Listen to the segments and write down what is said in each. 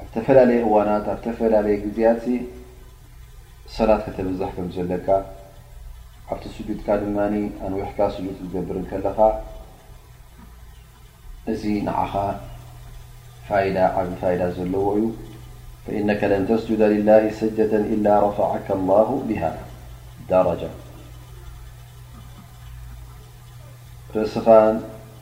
ኣብ ዝተፈላለየ እዋናት ኣብ ዝተፈላለየ ግዝያት ሰላት ከተብዝሕ ከም ዘለካ ኣብቲ ስጁድካ ድማ ኣንዊሕካ ስጁድ ክትገብር ከለኻ እዚ ንዓኻ ፋይዳ ዓብ ፋይዳ ዘለዎ እዩ ፈኢነከ ለን ተስጁደ ሊላ ሰጀተ ኢላ ረፈዓካ ላሁ ብሃ ዳረጃ ርእስኻን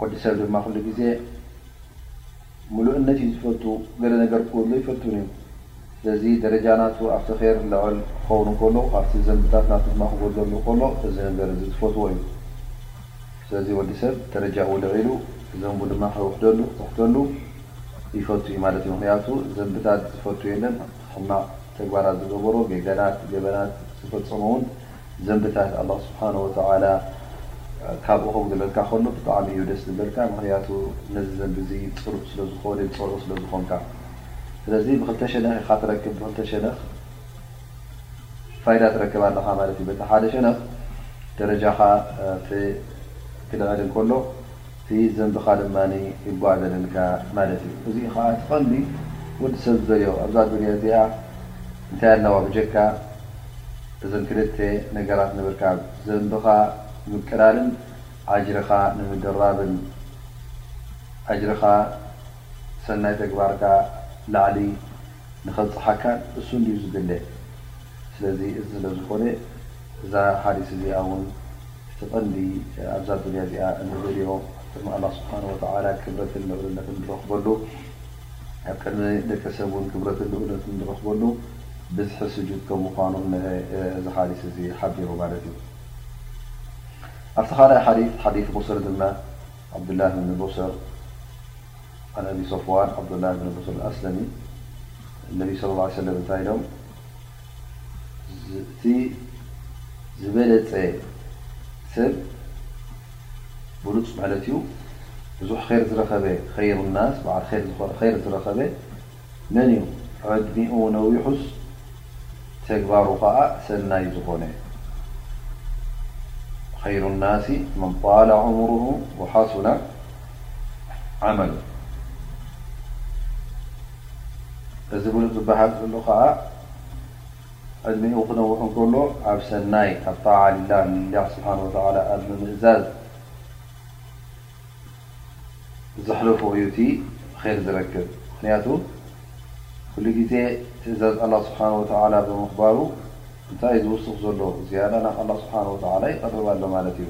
ወዲ ሰብ ድማ ኩሉ ግዜ ምሉእነት እዩ ዝፈቱ ገለ ነገር ክህሉ ኣይፈቱን እዩ ስለዚ ደረጃ ናቱ ኣብቲ ር ልዕል ክኸውን ከሎ ካብቲ ዘንብታት ና ድማ ክጎደሉ ከሎ እዚ ነገር እዚ ዝፈትዎ እዩ ስለዚ ወዲ ሰብ ደረጃኡ ልዒሉ ዘንቡ ድማ ክውሕደሉ ክተሕተሉ ይፈቱ እዩ ማለት እዩ ምክንያቱ ዘንብታት ዝፈቱ የለን ሕማቅ ተግባራት ዝገበሮ ገገናት ገበናት ዝፈፀመ ውን ዘንብታት ኣላህ ስብሓን ወተዓላ ካብኡ ከጉድለልካ ከሎ ብጣዕሚ እዩ ደስ ዝብለልካ ምክንያቱ ነዚ ዘንቢ እዚ ፅሉእ ስለ ዝኾነ ዝፀልኦ ስለ ዝኾንካ ስለዚ ብክልተ ሸነኽ ኢካ ትረክብ ብክልተ ሸነኽ ፋይዳ ትረክብ ኣለካ ማለት እዩ በቲ ሓደ ሸነኽ ደረጃካ ክልዕል እንከሎ እቲ ዘንብካ ድማ ይጓዓዘለልካ ማለት እዩ እዚ ከዓ እቲ ቀንዲ ወዲ ሰብ ዝደልዮ ኣብዛ ኣዱንያ እዚኣ እንታይ ኣለዋ ብጀካ እዞም ክልተ ነገራት ንምርካብ፣ ዘንብኻ ንምቅላልን ኣጅርኻ ንምድራብን፣ ኣጅርኻ ሰናይ ተግባርካ ላዕሊ ንኸብጽሓካን እሱ እንድዩ ዝድለ። ስለዚ እዚ ስለ ዝኾነ እዛ ሓዲስ እዚኣ እውን እቲ ቀንዲ ኣብዛ ኣዱንያ እዚኣ እንደልዮ፣ ኣብ ቅድሚ ኣላህ ስብሓነሁ ወተዓላ ክብረትን ልዑልነትን ንረኽበሉ፣ ኣብ ቅድሚ ደቂ ሰብ ውን ክብረትን ልኡለትን ዝረኽበሉ ብዝሒ ስጁድ ከም ምዃኑ እነሀ እዚ ሓዲስ እዚ ሓቢሩ ማለት እዩ። ኣብቲ ካልኣይ ሓዲስ፣ ሓዲስ ቡስር፣ ድማ ዓብዱላህ ብን ቡስር ዓን ኣቢ ሶፍዋን ዓብዱላህ ብን ቡስር ኣልኣስለሚ ነቢ ሰለላሁ ዓለይሂ ወሰለም እንታይ ኢሎም? እቲ ዝበለጸ ሰብ ብሉጽ ማለት እዩ ብዙሕ ር ዝረኸበ ር ናስ በዓል ር ዝረኸበ መን እዩ ዕድሚኡ ነዊሑስ ተግባሩ ከዓ ሰናይ ዝኾነ ር ናሲ መን ጣለ ዑምሩሁ ሓሱነ ዓመል እዚ ብሉፅ ዝበሃል ዘሎ ከዓ ዕድሚኡ ክነውሕ እንከሎ ኣብ ሰናይ ኣብ ጣዓ ሊላ ንሊላህ ስብሓን ወተላ ኣብ ምምእዛዝ ዘሕለፉ እዩ እቲ ር ዝረክብ ምክንያቱ ኩሉ ግዜ ትእዛዝ ኣላ ስብሓን ወተላ ብምኽባሩ እንታይ እዩ ዝውስኽ ዘሎ ዝያዳ ናብ ኣላ ስብሓን ወተላ ይቐርብ ኣሎ ማለት እዩ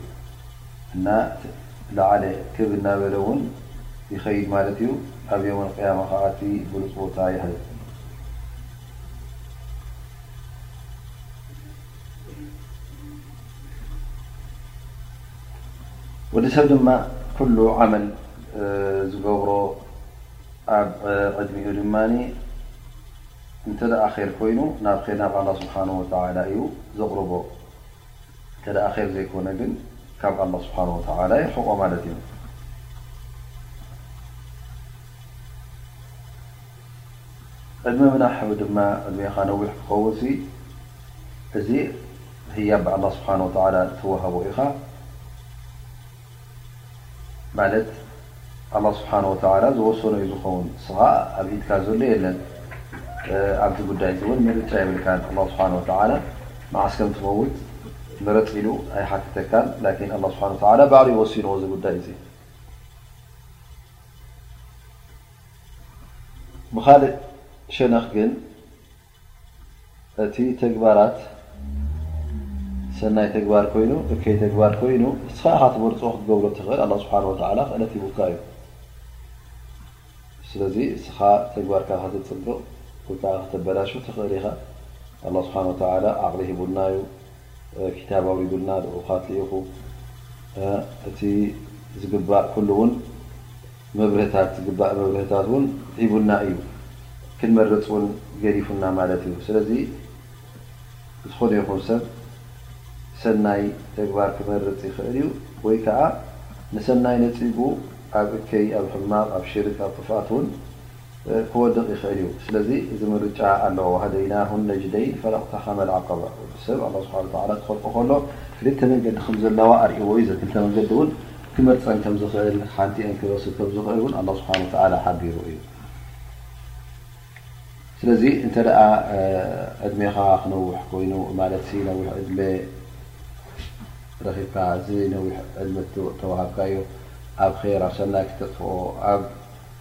እና ለዓለ ክብ እናበለ ውን ይኸይድ ማለት እዩ። ኣብ የውም ኣልቅያማ ኸዓ እቲ ብሉፅ ቦታ ይሕዝ። ወዲ ሰብ ድማ ኩሉ ዓመል ዝገብሮ ኣብ ዕድሚኡ ድማ እንተ ኸይር ኮይኑ ናብ ናብ ኣላ ስብሓን ወተዓላ እዩ ዘቕርቦ። እንተ ኼር ዘይኮነ ግን ካብ ኣላህ ስብሓነሁ ወተዓላ ይርሕቖ ማለት እዩ። ዕድመ ምናሕ ወይ ድማ ዕድሜኻ ነዊሕ ክኸውንሲ እዚ ህያብ ብኣላህ ስብሓነሁ ወተዓላ እትወሃቦ ኢኻ። ማለት ኣላህ ስብሓን ወተዓላ ዝወሰኖ እዩ ዝኸውን ንስኻ ኣብ ኢድካ ዘሎ የለን ኣብዚ ጉዳይ እዚ እውን ምርጫ የብልካን ኣላ ስብሓን ወተዓላ መዓስ ከም ትመውት ምረፅ ኢሉ ኣይሓትተካን ላኪን ኣላ ስብሓን ወተዓላ ባዕሉ ይወሲንዎ እዚ ጉዳይ እዙ ብኻልእ ሸነኽ ግን እቲ ተግባራት ሰናይ ተግባር ኮይኑ እከይ ተግባር ኮይኑ ንስኻ ኢኻ ትመርፆ ክትገብሮ እትኽእል ኣላህ ስብሓነ ወተዓላ ክእለት ሂቡካ እዩ። ስለዚ እስኻ ተግባርካ ከተፅብቕ ወይ ከዓ ከተበላሹ ትኽእል ኢኻ። ኣላህ ስብሓነ ወተዓላ ዓቕሊ ሂቡና እዩ፣ ክታብ ኣውሪዱልና፣ ልኡኻት ልኢኹ፣ እቲ ዝግባእ ኩሉ እውን መብርህታት ዝግባእ መብርህታት ውን ሂቡና እዩ ክንመርጽ ውን ገዲፉና ማለት እዩ ስለዚ ዝኾነ ይኹን ሰብ ሰናይ ተግባር ክመርጽ ይኽእል እዩ ወይ ከኣ ንሰናይ ነጺጉ ኣብ እከይ ኣብ ሕማቕ ኣብ ሽርክ ኣብ ጥፍኣት ውን ክወድቕ ይኽእል እዩ ስለዚ እዚ ምርጫ ኣለዎ ወሀደይናሁ الነጅደይን ፈለቅተሐ መልዐቀበ ወድሰብ ኣላህ ስብሓን ወተዓላ ክኸልቆ ከሎ ክልተ መንገዲ ከም ዘለዋ ኣርእይዎ እዩ እዘን ክልተ መንገዲ እውን ክመርፀን ከም ዝኽእል ሓንቲኤን ክበስብ ከም ዝኽእል እውን ኣላህ ስብሓን ወተዓላ ሓቢሩ እዩ ስለዚ እንተ ደኣ ዕድሜኻ ክነውሕ ኮይኑ ማለት ሲ ነዊሕ ዕድመ ረኺብካ እዚ ነዊሕ ዕድመ ተዋሃብካዮ ኣብ ር ኣብ ሰናይ ክተጥፍኦ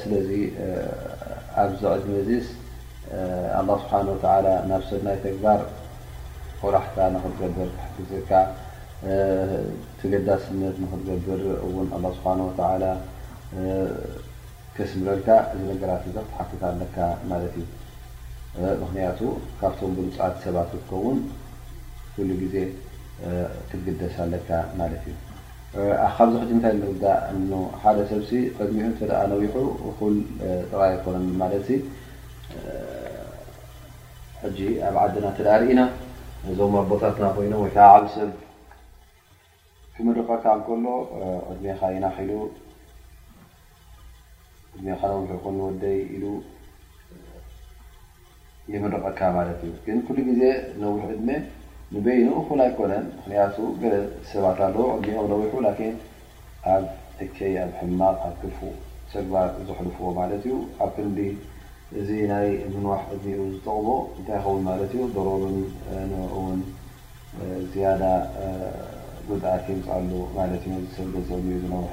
ስለዚ ኣብዚ ቅድሚ እዚስ ኣላህ ስብሓን ወተዓላ ናብ ሰናይ ተግባር ቆራሕታ ንክትገብር ክሕግዘካ ተገዳስነት ንክትገብር እውን ኣላህ ስብሓን ወተዓላ ከስምረልካ እዚ ነገራት እዚ ክትሓትት ኣለካ ማለት እዩ ምክንያቱ ካብቶም ብሉፃት ሰባት ክትከውን ኩሉ ግዜ ክትግደስ ኣለካ ማለት እዩ ካብዚ ሕጂ እንታይ ንርዳእ እኖ ሓደ ሰብሲ ዕድሚኡ እንተ ነዊሑ እኹል ጥራይ ኣይኮነን ማለትሲ ሕጂ ኣብ ዓድና እንተ ርኢና ነዞም ኣቦታትና ኮይኖም ወይ ከዓ ዓብ ሰብ ክምርቀካ እንከሎ ዕድሜኻ ይናሕ ኢሉ እድሜካ ነዊሕ ይኩን ወደይ ኢሉ ይምርቀካ ማለት እዩ ግን ኩሉ ግዜ ነዊሕ እድመ ንበይኑ እኩል ኣይኮነን ምክንያቱ ገለ ሰባት ኣለዉ ዕድሚኦም ነዊሑ ላኪን ኣብ እከይ ኣብ ሕማቅ ኣብ ክፉእ ተግባር ዘሕልፍዎ ማለት እዩ ኣብ ክንዲ እዚ ናይ ምንዋሕ እድሚኡ ዝጠቅሞ እንታይ ይከውን ማለት እዩ ዶሮሩን ንዕኡ ውን ዝያዳ ጉድኣት የምፅኣሉ ማለት እዩ ነዚ ሰብ ገንዘብ ዕድሚኡ ዝነውሐ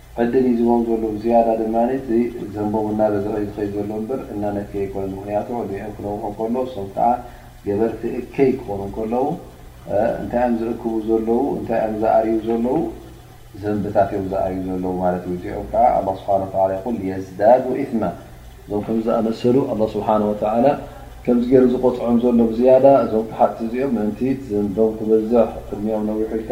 ዕድል እዩ ዝህቦም ዘሎ ብዝያዳ ድማ እቲ ዘንቦም እናበዝሐ እዩ ዝኸይድ ዘሎ እምበር እናነከየ ኣይኮነን ምኽንያቱ ዕድሚኦም ክነውሕ እንከሎ እሶም ከዓ ገበርቲ እከይ ክኾኑ እንከለዉ እንታይ እዮም ዝእክቡ ዘለዉ እንታይ እዮም ዝኣርዩ ዘለዉ ዘንብታት እዮም ዝኣርዩ ዘለዉ ማለት እዩ እዚኦም ከዓ ኣላ ስብሓን ወተላ ይቁል የዝዳዱ ኢትማ እዞም ከም ዝኣመሰሉ ኣላ ስብሓን ወተላ ከምዚ ገይሩ ዝቆፅዖም ዘሎ ብዝያዳ እዞም ክሓድቲ እዚኦም ምእንቲ ዘንቦም ክበዝሕ ዕድሚኦም ነዊሑ ኢልካ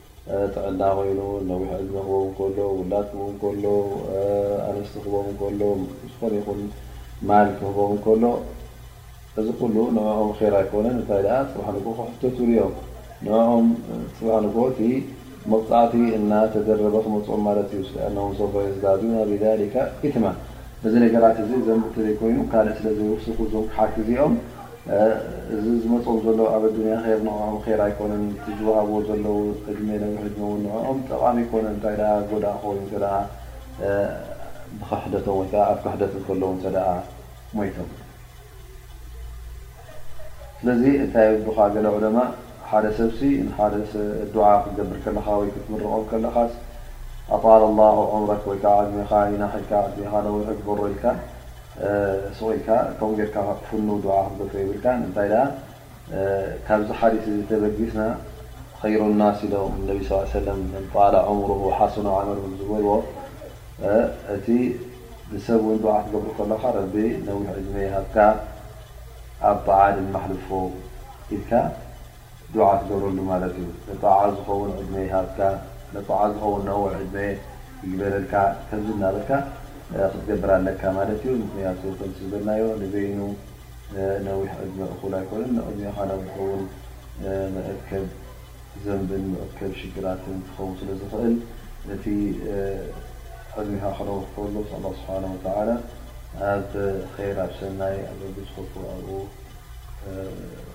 ጥዕና ኮይኑ ነዊሕ ዕድመ ክቦም እንከሎ ውላድ ክቦም እንከሎ ኣንስቲ ክቦም እንከሎ ዝኾነ ይኹን ማል ክህቦም እንከሎ እዚ ኩሉ ንዕኦም ር ኣይኮነን እንታይ ደኣ ፅባሕ ንግሆ ክሕተትሉ እዮም ንዕኦም ፅባሕ ንግሆ እቲ መቕፃዕቲ እናተደረበ ክመፅኦም ማለት እዩ ኣነም ሶፈ የዝዳዱ ናብሊካ ኢትማ እዚ ነገራት እዚ ዘንብቲ ዘይኮይኑ ካልእ ስለ ዘይውስኹ እዞም ክሓት እዚኦም እዚ ዝመጾም ዘሎ ኣብ ኣዱንያ ኼር ንዖዖም ኼር ኣይኮነን እቲ ዝወሃብዎ ዘለዉ ዕድሜ ነዊሕ ዕድመ ውን ንዖዖም ጠቓሚ ኣይኮነን እንታይ ደኣ ጎዳኢ ክኾኑ እንተ ደኣ ብኽሕደቶም ወይ ከኣ ኣብ ክሕደት እንከለዉ እንተ ደኣ ሞይቶም ስለዚ እንታይ ይብሉኻ ገለ ዑለማእ ሓደ ሰብሲ ንሓደ ሰብ ዱዓ ክትገብር ከለኻ ወይ ክትምርቖም ከለኻስ ኣጣለ ላሁ ዑምረክ ወይ ከኣ ዕድሜኻ ይናሕልካ ዕድሜኻ ነዊሕ ይግበሮ ኢልካ ስቂልካ ከምኡ ጌርካ ፍኑው ዱዓ ክትገድፎ የብልካን እንታይ ደኣ ካብዚ ሓዲስ እዚ ተበጊስና ኸይሩ ናስ ኢሎም ነቢ ስ ሰለም መን ጣለ ዑምሩሁ ወሓሱነ ዓመሉሁ ዝበልዎ እቲ ንሰብ እውን ዱዓ ክትገብሩ ከለኻ ረቢ ነዊሕ ዕድመ ይሃብካ ኣብ ጣዓ ድማ ኣሕልፎ ኢልካ ዱዓ ግበረሉ ማለት እዩ ንጣዓ ዝኸውን ዕድመ ይሃብካ ንጣዓ ዝኸውን ነውሕ ዕድመ ይግበረልካ ከምዚ እናበልካ ክትገብር ኣለካ ማለት እዩ ምክንያቱ ከምቲ ዝበልናዮ ንበይኑ ነዊሕ ዕድመ እኹል ኣይኮነን ንዕድሜኻ ነዊሑ እውን መእከብ ዘንብን መእከብ ሽግራትን ክኸውን ስለ ዝኽእል እቲ ዕድሜኻ ክነውሕ ከሎ ምስ ኣላ ስብሓን ወተዓላ ኣብ ኸይር ኣብ ሰናይ ኣብ ረቢ ዝፈትዎ ኣብኡ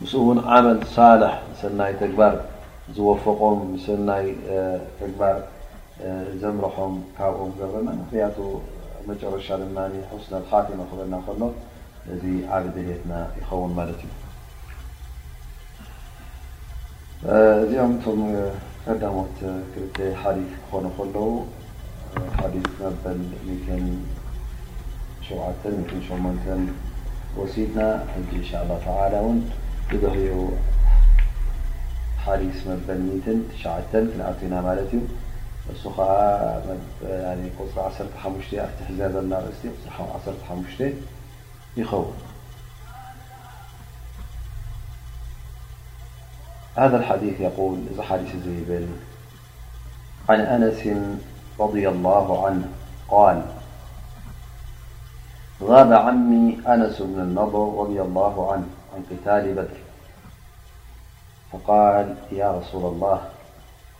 ምስኡ ውን ዓመል ሳልሕ ሰናይ ተግባር ዝወፈቆም ንሰናይ ተግባር ዘምረሖም ካብኦም ገብረና ምክንያቱ መጨረሻ ድማ ሑስነል ኻቲማ ክበና ከሎ እዚ ዓቢ ድልየትና ይኸውን ማለት እዩ። እዚኦም እቶም ቀዳሞት ክልተ ሓዲት ክኾኑ ከለዉ ሓዲት መበል ሚትን ሸውዓተን ሚትን ሸሞንተን ወሲድና ሕጂ እንሻ ኣላ ተዓላ ውን ብድሕሪኡ ሓዲስ መበል ሚትን ትሽዓተን ክንኣቱ ኢና ማለት እዩ እሱ ከዓ ቁፅሪ ዓሰርተ ሓሙሽተ ኣብቲ ሕዘበልና ርእስቲ ቁፅሪ ዓሰርተ ሓሙሽተ ይኸውን هذا الحدييقولعن أنس رض الله عنه قال غاب عمي أنس بن النر الل عنهعن قتال بدر فقال يا رسول الله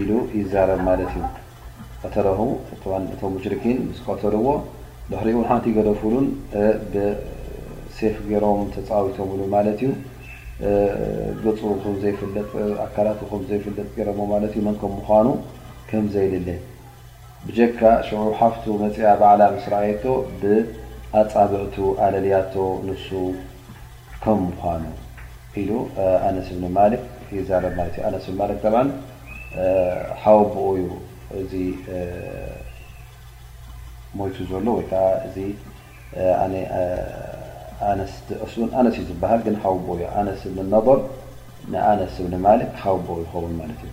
ኢሉ ይዛረብ ማለት እዩ ፈተረሁ እቶን እቶም ሙሽርኪን ምስ ቀተልዎ ድሕሪኡ ሓንቲ ገደፉሉን ብሴፍ ገይሮም ተጻዊቶምሉ ማለት እዩ ገጹ ከም ዘይፍለጥ ኣካላቱ ከም ዘይፍለጥ ገይሮሞ ማለት እዩ መን ከም ምዃኑ ከም ዘይልለ ብጀካ ሽዑ ሓፍቱ መጺኣ ባዕላ ምስ ረኣየቶ ብኣጻብዕቱ ኣለልያቶ ንሱ ከም ምዃኑ ኢሉ ኣነስ ብኒ ማልክ ይዛረብ ማለት እዩ ኣነስ ብኒ ማልክ ጠብዓን ሓወቦኡ እዩ እዚ ሞይቱ ዘሎ ወይ ከዓ እዚ ኣነስእሱን ኣነስ እዩ ዝበሃል ግን ሓወቦኡ እዩ ኣነስ ብኒ ነበር ንኣነስ ብኒ ማልክ ሓወቦኡ ይኸውን ማለት እዩ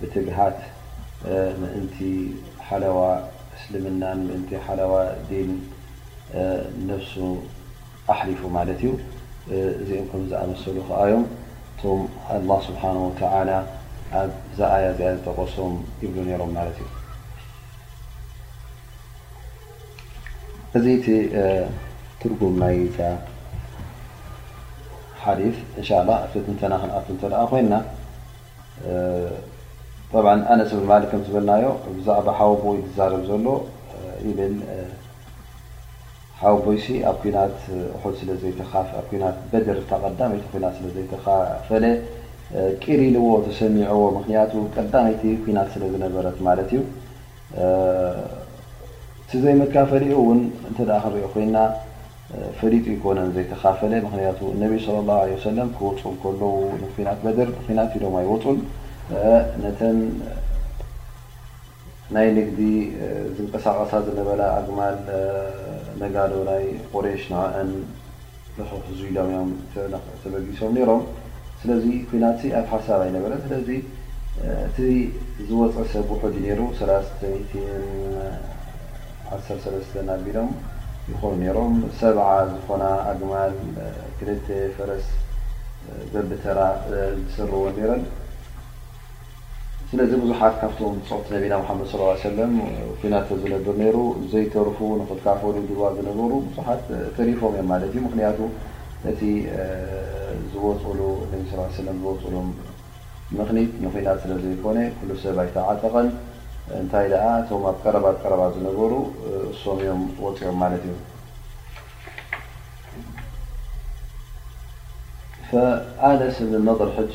ብትግሃት ምእንቲ ሓለዋ እስልምናን ምእንቲ ሓለዋ ዲን ነብሱ ኣሕሊፉ ማለት እዩ። እዚኦም ከምዚ ዝኣመሰሉ ከኣ እዮም እቶም ኣላህ ስብሓነሁ ወተዓላ ኣብዛ ኣያ እዚኣ ዝጠቐሶም ይብሉ ነይሮም ማለት እዩ። እዚ እቲ ትርጉም ናይታ ሓዲስ እንሻላ ኣብቲ ትንተና ክንኣቱ እንተደኣ ኮይንና ጠብዓ ኣነስ ብ ማልክ ከምቲ ዝበልናዮ ብዛዕባ ሓወቦኡ እዩ ዝዛረብ ዘሎ ይብል ሓወቦይሲ ኣብ ኩናት ሑድ ስለዘይተካ ኣብ ኩናት በድር እታ ቀዳመይቲ ኩናት ስለዘይተካፈለ ቂር ኢልዎ ተሰሚዕዎ ምክንያቱ ቀዳመይቲ ኩናት ስለዝነበረት ማለት እዩ እቲ ዘይመካፈሊኡ ውን እተ ክንሪኦ ኮይና ፈሊጡ ኣይኮነን ዘይተካፈለ ምክንያቱ ነቢ صለ ላه ع ሰለም ክወፁ ከለዉ ንናት በድር ናት ኢሎም ኣይወፁን ነተን ናይ ንግዲ ዝንቀሳቀሳ ዝነበራ ኣግማል ነጋዶ ናይ ቁሬሽ ንዐአን ንኽሕዙ ኢሎም እዮም ተበጊሶም ነይሮም። ስለዚ ኲናትሲ ኣብ ሓሳብ ኣይነበረን። ስለዚ እቲ ዝወፀ ሰብ ውሑድ እዩ ነይሩ። ሰላሰይቲን ዓሰርተ ሰለስተን ኣቢሎም ይኾኑ ነይሮም። ሰብዓ ዝኾና ኣግማል፣ ክልተ ፈረስ በብተራ ዝስርወን ነይረን። ስለዚ ብዙሓት ካብቶም ብጾት ነቢና ሙሓመድ ሰለላሁ ዓለይሂ ወሰለም ኲናት ተዝነብር ነይሩ ዘይተርፉ ንኽካፈሉ ድልዋት ዝነበሩ ብዙሓት ተሪፎም እዮም ማለት እዩ። ምኽንያቱ እቲ ዝወጽእሉ ነቢ ሰለላሁ ዓለይሂ ወሰለም ዝወጽእሎም ምኽኒት ንኲናት ስለ ዘይኮነ ኩሉ ሰብ ኣይተዓጠቐን እንታይ ደኣ እቶም ኣብ ቀረባት ቀረባት ዝነበሩ እሶም እዮም ወጺኦም ማለት እዩ። ፈኣነስ እብኒ ነድር ሕጂ።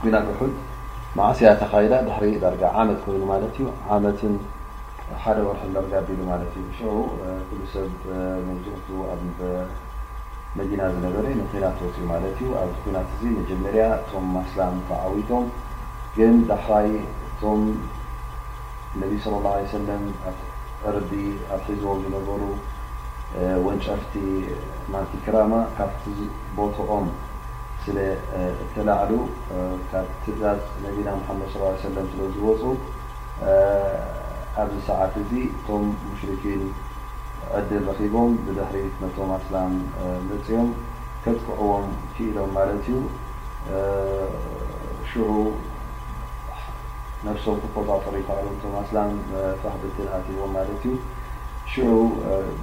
ኲናት ኡሑድ መዓስ እያ ተኻይዳ? ድሕሪ ዳርጋ ዓመት ኮይኑ ማለት እዩ። ዓመትን ሓደ ወርሕን ዳርጋ ኣቢሉ ማለት እዩ። ሽዑ ኩሉ ሰብ መብዝህቱ ኣብ መዲና ዝነበረ ንኲናት ወፅዩ ማለት እዩ። ኣብዚ ኲናት እዚ መጀመርያ እቶም ማስላም ተዓዊቶም ግን ዳሕራይ እቶም ነቢ ሰለላሁ ዓለይሂ ወሰለም ኣብ ዕርዲ ኣትሒዝዎም ዝነበሩ ወንጨፍቲ ማቲ ክራማ ካብቲ ቦትኦም ስለ እተላዕሉ ካብ ትእዛዝ ነቢና ሙሓመድ ሰለላሁ ዓለይሂ ወሰለም ስለ ዝወጹ ኣብዚ ሰዓት እዚ እቶም ሙሽሪኪን ዕድል ረኺቦም ብድሕሪት ነቶም ኣስላም መጺኦም ከጥቅዕዎም ክኢሎም ማለት እዩ ሽዑ ነብሶም ክቆጻጸሩ ይካኣሉ እቶም ኣስላም ፋህ ብትል ኣትይዎም ማለት እዩ ሽዑ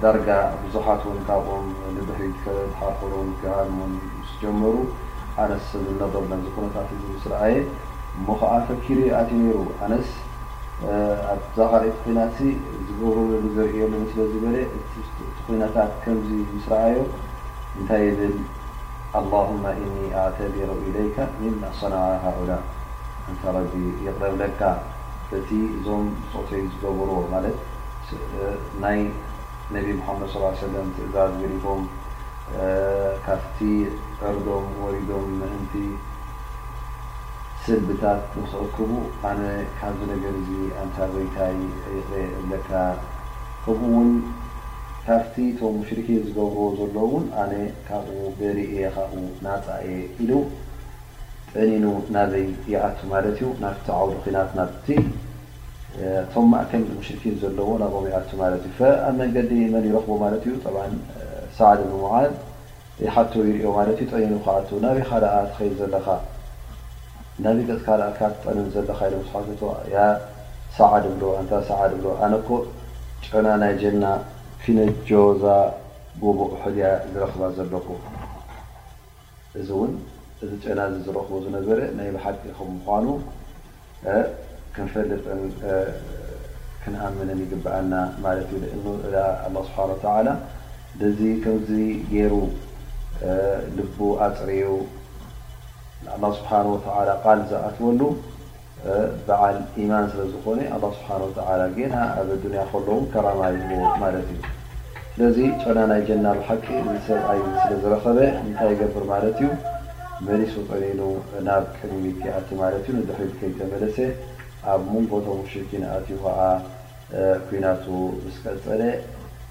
ዳርጋ ብዙሓት ውን ካብኦም ንድሕሪት ከትሓርሕሩን ክሃድሙን ምስ ጀመሩ ኣነስ ዝብል ነበር ነዚ ኩነታት እዚ ምስ ረኣየ እሞ ከዓ ፈኪሩ ይኣትዩ ነይሩ ኣነስ ኣብዛ ካልኣይቲ ኩናትሲ ዝገብሩሉን ዝርእየሉን ስለ ዝበለ እቲ ኩነታት ከምዚ ምስ ረኣዮ እንታይ ይብል ኣላሁመ ኢኒ ኣዕተዚሩ ኢለይከ ሚማ ሰነዐ ሃኡላእ ኣንታ ረቢ ይቅረ እብለካ በቲ እዞም ብፆተይ ዝገበርዎ ማለት ናይ ነቢ ሙሓመድ ሰለላሁ ዓለይሂ ወሰለም ትእዛዝ ገዲፎም ካፍቲ ዕርዶም ወሪዶም ምእንቲ ስልብታት ንክእክቡ ኣነ ካብዚ ነገር እዚ ኣንታ ጎይታይ ይቅረ እብለካ ከምኡ ውን ካብቲ እቶም ሙሽሪኪን ዝገብርዎ ዘለዉ ውን ኣነ ካብኡ በሪእ እየ ካብኡ ናጻ እየ ኢሉ ጠኒኑ ናበይ ይኣቱ ማለት እዩ ናብቲ ዓውዲ ኩናት ናብቲ እቶም ማእከል ሙሽርኪን ዘለዎ ናብኦም ይኣቱ ማለት እዩ ፈኣብ መንገዲ መን ይረኽቦ ማለት እዩ ጠብዓ ሳዕድ እብኒ ሙዓዝ ይሓቱ ይርእዮ ማለት እዩ ጠኒኑ ክኣቱ ናበይካ ደኣ ትኸይድ ዘለኻ ናበይ ገጽካ ደኣ እካ ትጠንን ዘለኻ ኢሎም ምስ ሓተቶ ያ ሳዓድ እብሎ ኣንታ ሳዓድ እብሎ ኣነ እኮ ጨና ናይ ጀና ፊነጆዛ ጎቦ ኡሑድ እያ ዝረኽባ ዘለኹ እዚ እውን እዚ ጨና እዚ ዝረኽቦ ዝነበረ ናይ ብሓቂ ከም ምዃኑ ክንፈልጥን ክንኣምንን ይግብኣና ማለት እዩ። ለእኑ ደኣ ኣላ ስብሓን ወተዓላ በዚ ከምዚ ገይሩ ልቡ ኣፅርዩ ንኣላ ስብሓን ወተዓላ ቃል ዝኣትወሉ በዓል ኢማን ስለ ዝኾነ ኣላ ስብሓን ወተዓላ ጌና ኣብ ኣዱንያ ከሎ ውን ከራማ ይህቦ ማለት እዩ። ስለዚ ጨና ናይ ጀና ብሓቂ እዚ ሰብኣይ ስለ ዝረኸበ እንታይ ይገብር ማለት እዩ መሊሱ ጠኒኑ ናብ ቅሚሚት ይኣቲ ማለት እዩ ንድሕሪት ከይተመለሰ ኣብ ምንጎ ቶም ሙሽርኪን ኣትዩ ከኣ ኩናቱ ምስ ቀጸለ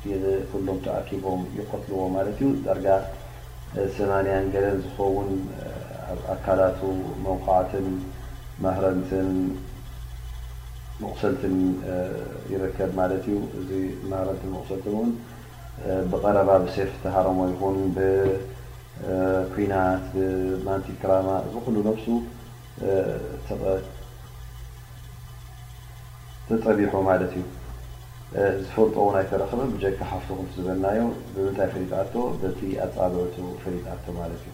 ግብ ኩሉም ተኣኪቦም ይቀትልዎ ማለት እዩ ዳርጋ ሰማንያን ገለን ዝኸውን ኣብ ኣካላቱ መውቃዕትን ማህረምትን መቑሰልትን ይርከብ ማለት እዩ። እዚ ማህረምቲ መቑሰልትን እውን ብቐረባ ብሴፍ ዝተሃረሞ ይኹን ብኲናት፣ ብማንቲ ክራማ፣ እዚ ኩሉ ነብሱ ተጸቢሑ ማለት እዩ። ዝፈልጦ እውን ኣይተረኽበን ብጀካ ሓፍቱ ከምቲ ዝበልናዮ ብምንታይ ፈሊጣቶ በቲ ኣጻብዕቱ ፈሊጣቶ ማለት እዩ።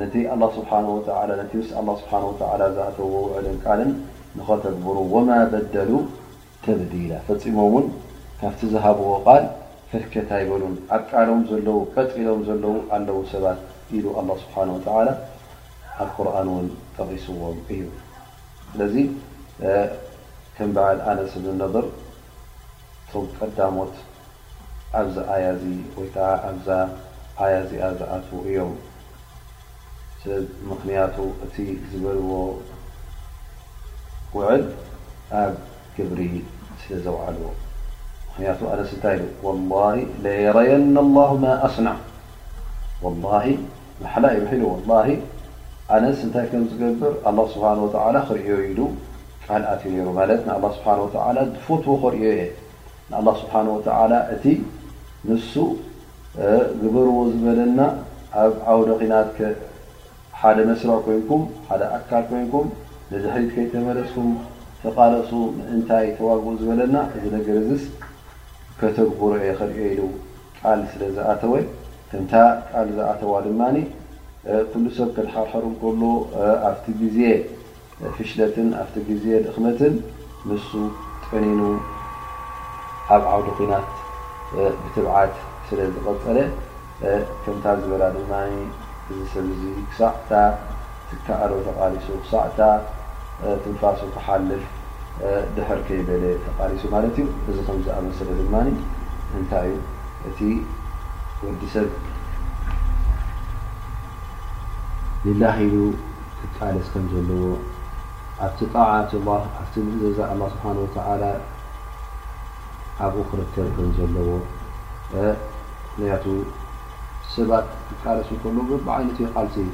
ነቲ ኣላህ ስብሓነሁ ወተዓላ ነቲ ምስ ኣላህ ስብሓነሁ ወተዓላ ዝኣተውዎ ውዕልን ቃልን ንኸተግብሩ ወማ በደሉ ተብዲላ ፈጺሞም እውን ካብቲ ዝሃብዎ ቃል ፈልከት ኣይበሉን ኣብ ቃሎም ዘለዉ ቀጥ ኢሎም ዘለዉ ኣለዉ ሰባት ኢሉ ኣላህ ስብሓነሁ ወተዓላ ኣብ ቁርኣን እውን ጠቒስዎም እዩ ስለዚ ከም በዓል ኣነስ እብኒ ነድር እቶም ቀዳሞት ኣብዚ ኣያ እዚ ወይ ከኣ ኣብዛ ኣያ እዚኣ ዝኣትዉ እዮም። ስለዚ ምኽንያቱ እቲ ዝበልዎ ውዕል ኣብ ግብሪ ስለ ዘውዓልዎ። ምኽንያቱ ኣነስ እንታይ ኢሉ ወላሂ ለየረየነ ኣላሁ ማ ኣስነዕ ወላሂ ንዓና እዩ ምሒሉ ወላሂ ኣነስ እንታይ ከም ዝገብር ኣላህ ስብሓን ወተዓላ ክርእዮ እዩ ኢሉ ቃል ኣትዩ ነይሩ ማለት ንኣላህ ስብሓን ወተዓላ ዝፈትዎ ከርእዮ እየ ንኣላህ ስብሓን ወተዓላ እቲ ንሱ ግበርዎ ዝበለና ኣብ ዓውደ ኺናት ሓደ መስርዕ ኮይንኩም ሓደ ኣካል ኮይንኩም ንድሕሪት ከይተመለስኩም ተቓለሱ ምእንታይ ተዋግኡ ዝበለና እዚ ነገር እዝስ ከተግብሮ እየ ክርእዮ ኢሉ ቃል ስለ ዝኣተወ ከምታ ቃል ዝኣተዋ ድማ ኩሉ ሰብ ከድሓርሐሩ እንከሎ ኣብቲ ግዜ ፍሽለትን ኣብቲ ግዜ ድኽመትን ንሱ ጠኒኑ ኣብ ዓውዲ ኩናት ብትብዓት ስለ ዝቐፀለ ከምታ ዝበላ ድማ እዚ ሰብ እዚ ክሳዕ እታ ትካኣሎ ተቓሊሱ ክሳዕ እታ ትንፋሱ ትሓልፍ ድሕር ከይበለ ተቓሊሱ ማለት እዩ። እዚ ከም ዝኣመሰለ ድማ እንታይ እዩ እቲ ወዲ ሰብ ሊላህ ኢሉ ክቃለስ ከም ዘለዎ ኣብቲ ጣዓት ላህ ኣብቲ ምእዘዛ ኣላህ ስብሓን ወተዓላ ኣብኡ ክርከብ ከም ዘለዎ ምክንያቱ ሰባት ክቃለሱ ከለዉ በብዓይነቱ ይቃልሲ እዩ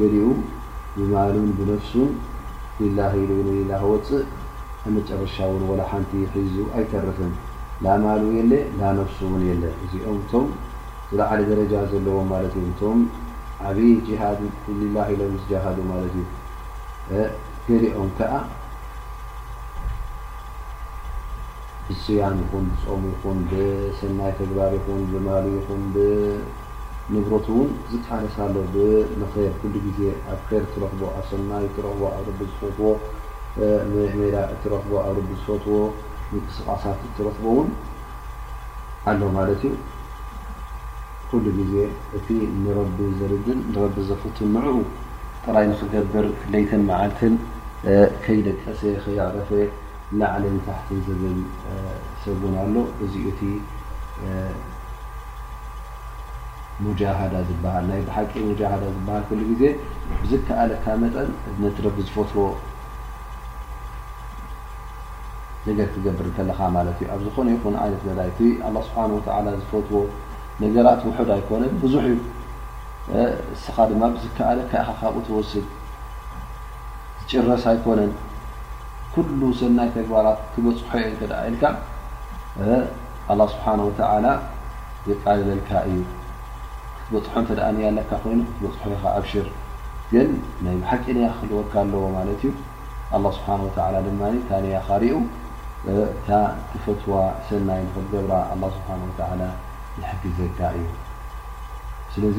ገሊኡ ብማሉን ብነፍሱን ሊላህ ኢሉ ንሊላህ ወፅእ መጨረሻ ውን ወላ ሓንቲ ሒዙ ኣይተርፍን ላማሉ የለ ላነፍሱ ውን የለ እዚኦም እቶም ዝለዓለ ደረጃ ዘለዎም ማለት እዩ እቶም ዓብይ ጅሃድ ሊላህ ኢሎም ዝጃሃዱ ማለት እዩ ገሊኦም ከዓ ብስያም ይኹን ብጾም ይኹን ብሰናይ ተግባር ይኹን ብማሉ ይኹን ብንብረቱ እውን ዝቃለስ ኣሎ ብምኼር ኩሉ ግዜ ኣብ ኼር እትረኽቦ ኣብ ሰናይ እትረኽቦ ኣብ ረቢ ዝፈትዎ ሜዳ እትረኽቦ ኣብ ረቢ ዝፈትዎ ምንቅስቃሳት እትረኽቦ እውን ኣሎ ማለት እዩ ኩሉ ግዜ እቲ ንረቢ ዘድልን ንረቢ ዘፍትን ንዕኡ ጥራይ ንኽገብር ለይትን መዓልትን ከይደቀሰ ከይዕረፈ ላዕልን ታሕትን ዝብል ሰብ ውን ኣሎ እዚ ዩ እቲ ሙጃሃዳ ዝባሃል ናይ ብሓቂ ሙጃሃዳ ዝባሃል ኩሉ ግዜ ብዝከኣለካ መጠን ነቲ ረቢ ዝፈትዎ ነገር ክትገብር ከለኻ ማለት እዩ ኣብ ዝኾነ ይኹን ዓይነት መዳይ እቲ ኣላ ስብሓን ወተዓላ ዝፈትዎ ነገራት ውሑድ ኣይኮነን ብዙሕ እዩ እስኻ ድማ ብዝከኣለካ ኢኻ ካብኡ ትወስድ ዝጭረስ ኣይኮነን ኩሉ ሰናይ ተግባራት ክበፅሖ እየ እንተ ኢልካ ኣላ ስብሓን ወተዓላ የቃልለልካ እዩ ክትበፅሖ እተ ንያ ኣለካ ኮይኑ ክትበፅሖ ኢኻ ኣብሽር ግን ናይ ብሓቂ ንያ ክህልወካ ኣለዎ ማለት እዩ ኣላ ስብሓን ወተላ ድማ እታ ንያ ካሪኡ እታ ትፈትዋ ሰናይ ንክትገብራ ኣላ ስብሓን ወተላ ይሕግዘካ እዩ ስለዚ